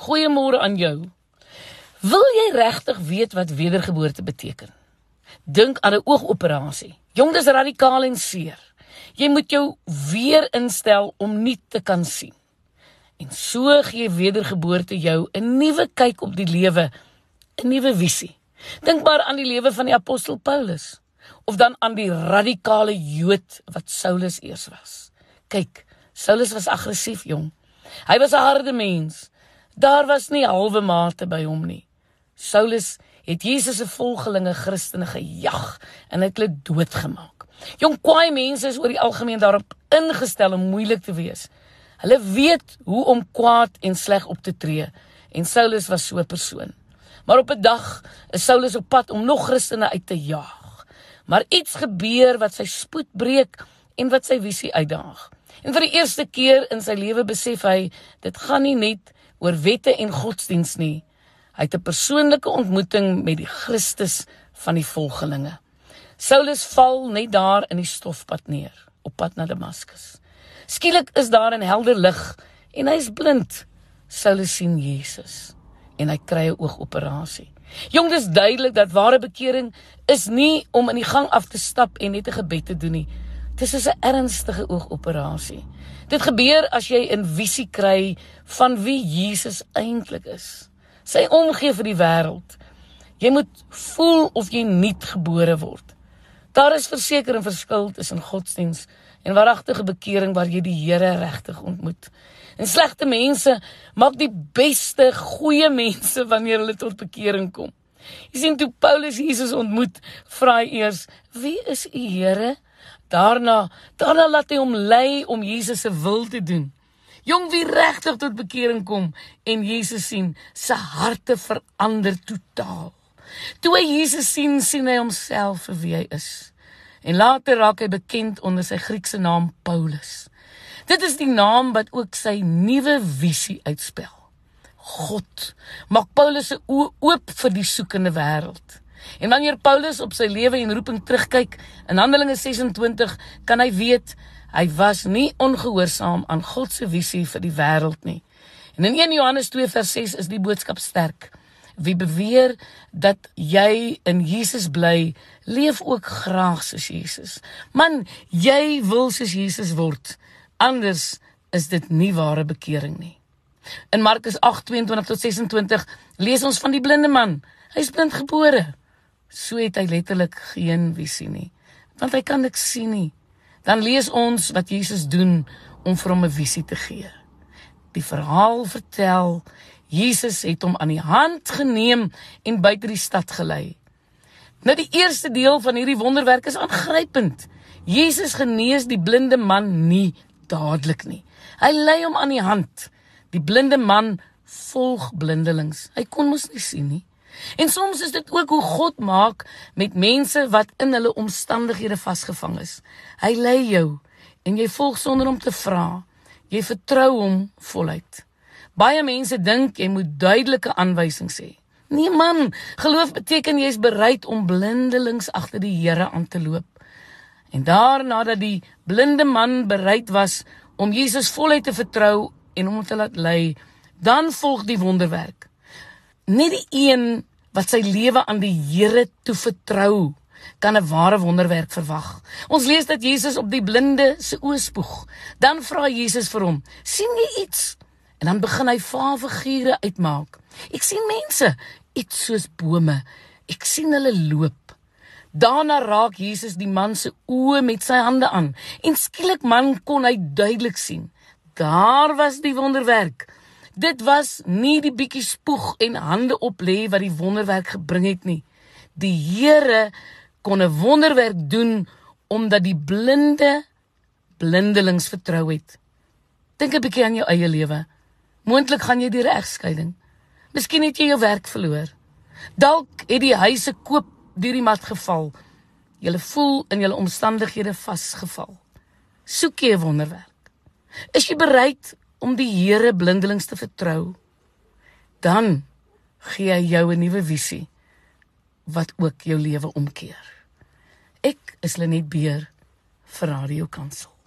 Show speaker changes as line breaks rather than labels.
Goeiemôre aan jou. Wil jy regtig weet wat wedergeboorte beteken? Dink aan 'n oogoperasie. Jong, dis radikaal en seer. Jy moet jou weer instel om nie te kan sien. En so gee wedergeboorte jou 'n nuwe kyk op die lewe, 'n nuwe visie. Dink maar aan die lewe van die apostel Paulus of dan aan die radikale Jood wat Saulus eers was. Kyk, Saulus was aggressief, jong. Hy was 'n harde mens. Daar was nie halwe mate by hom nie. Saulus het Jesus se volgelinge Christene gejag en het hulle doodgemaak. Jong kwaai mense is oor die algemeen daarop ingestel om moeilik te wees. Hulle weet hoe om kwaad en sleg op te tree en Saulus was so 'n persoon. Maar op 'n dag is Saulus op pad om nog Christene uit te jaag. Maar iets gebeur wat sy spoed breek en wat sy visie uitdaag. En vir die eerste keer in sy lewe besef hy dit gaan nie net oor wette en godsdiens nie. Hy het 'n persoonlike ontmoeting met die Christus van die volgelinge. Saulus val net daar in die stofpad neer op pad na Damaskus. Skielik is daar 'n helder lig en hy is blind. Saulus sien Jesus en hy kry 'n oogoperasie. Jong, dis duidelik dat ware bekering is nie om in die gang af te stap en net 'n gebed te doen nie. Dis is 'n ernstige oogoperasie. Dit gebeur as jy 'n visie kry van wie Jesus eintlik is. Sy omgee vir die wêreld. Jy moet voel of jy nuut gebore word. Daar is verseker 'n verskil tussen godsdiens en waaragtige bekering waar jy die Here regtig ontmoet. En slegte mense maak die beste goeie mense wanneer hulle tot bekering kom. Jy sien toe Paulus Jesus ontmoet, vra hy eers: "Wie is u Here?" Daarna, daarna laat hy hom lei om Jesus se wil te doen. Jong wie regtig tot bekering kom en Jesus sien, se harte verander totaal. Toe hy Jesus sien, sien hy homself vir wie hy is. En later raak hy bekend onder sy Griekse naam Paulus. Dit is die naam wat ook sy nuwe visie uitspel. God maak Paulus se oë oop vir die soekende wêreld. En wanneer Paulus op sy lewe en roeping terugkyk in Handelinge 26, kan hy weet hy was nie ongehoorsaam aan God se visie vir die wêreld nie. En in 1 Johannes 2 vers 6 is die boodskap sterk. Wie beweer dat jy in Jesus bly, leef ook graag soos Jesus. Man, jy wil soos Jesus word. Anders is dit nie ware bekering nie. In Markus 8:22 tot 26 lees ons van die blinde man. Hy is blind gebore. So het hy letterlik geen visie nie, want hy kan niks sien nie. Dan lees ons wat Jesus doen om vir hom 'n visie te gee. Die verhaal vertel Jesus het hom aan die hand geneem en buite die stad gelei. Nou die eerste deel van hierdie wonderwerk is aangrypend. Jesus genees die blinde man nie dadelik nie. Hy lei hom aan die hand. Die blinde man volg blindelings. Hy kon mos nie sien nie. En soms is dit ook hoe God maak met mense wat in hulle omstandighede vasgevang is. Hy lei jou en jy volg sonder om te vra. Jy vertrou hom voluit. Baie mense dink jy moet duidelike aanwysings hê. Nee man, geloof beteken jy is bereid om blindelings agter die Here aan te loop. En daarna dat die blinde man bereid was om Jesus voluit te vertrou en hom te laat lei, dan volg die wonderwerk. Net die een wat sy lewe aan die Here toe vertrou, kan 'n ware wonderwerk verwag. Ons lees dat Jesus op die blinde se oë spoeg. Dan vra Jesus vir hom: "Sien jy iets?" En dan begin hy vaarfigure uitmaak. "Ek sien mense, iets soos bome. Ek sien hulle loop." Daarna raak Jesus die man se oë met sy hande aan en skielik man kon hy duidelik sien. Daar was die wonderwerk. Dit was nie die bietjie spoeg en hande op lê wat die wonderwerk gebring het nie. Die Here kon 'n wonderwerk doen omdat die blinde blindelings vertrou het. Dink 'n bietjie aan jou eie lewe. Moontlik gaan jy deur 'n egskeiding. Miskien het jy jou werk verloor. Dalk het die huise koop deur die mat geval. Jy voel in jou omstandighede vasgeval. Soek jy 'n wonderwerk? Is jy bereid om die Here blindelings te vertrou, dan gee hy jou 'n nuwe visie wat ook jou lewe omkeer. Ek is Lenet Beer vir Radio Kansel.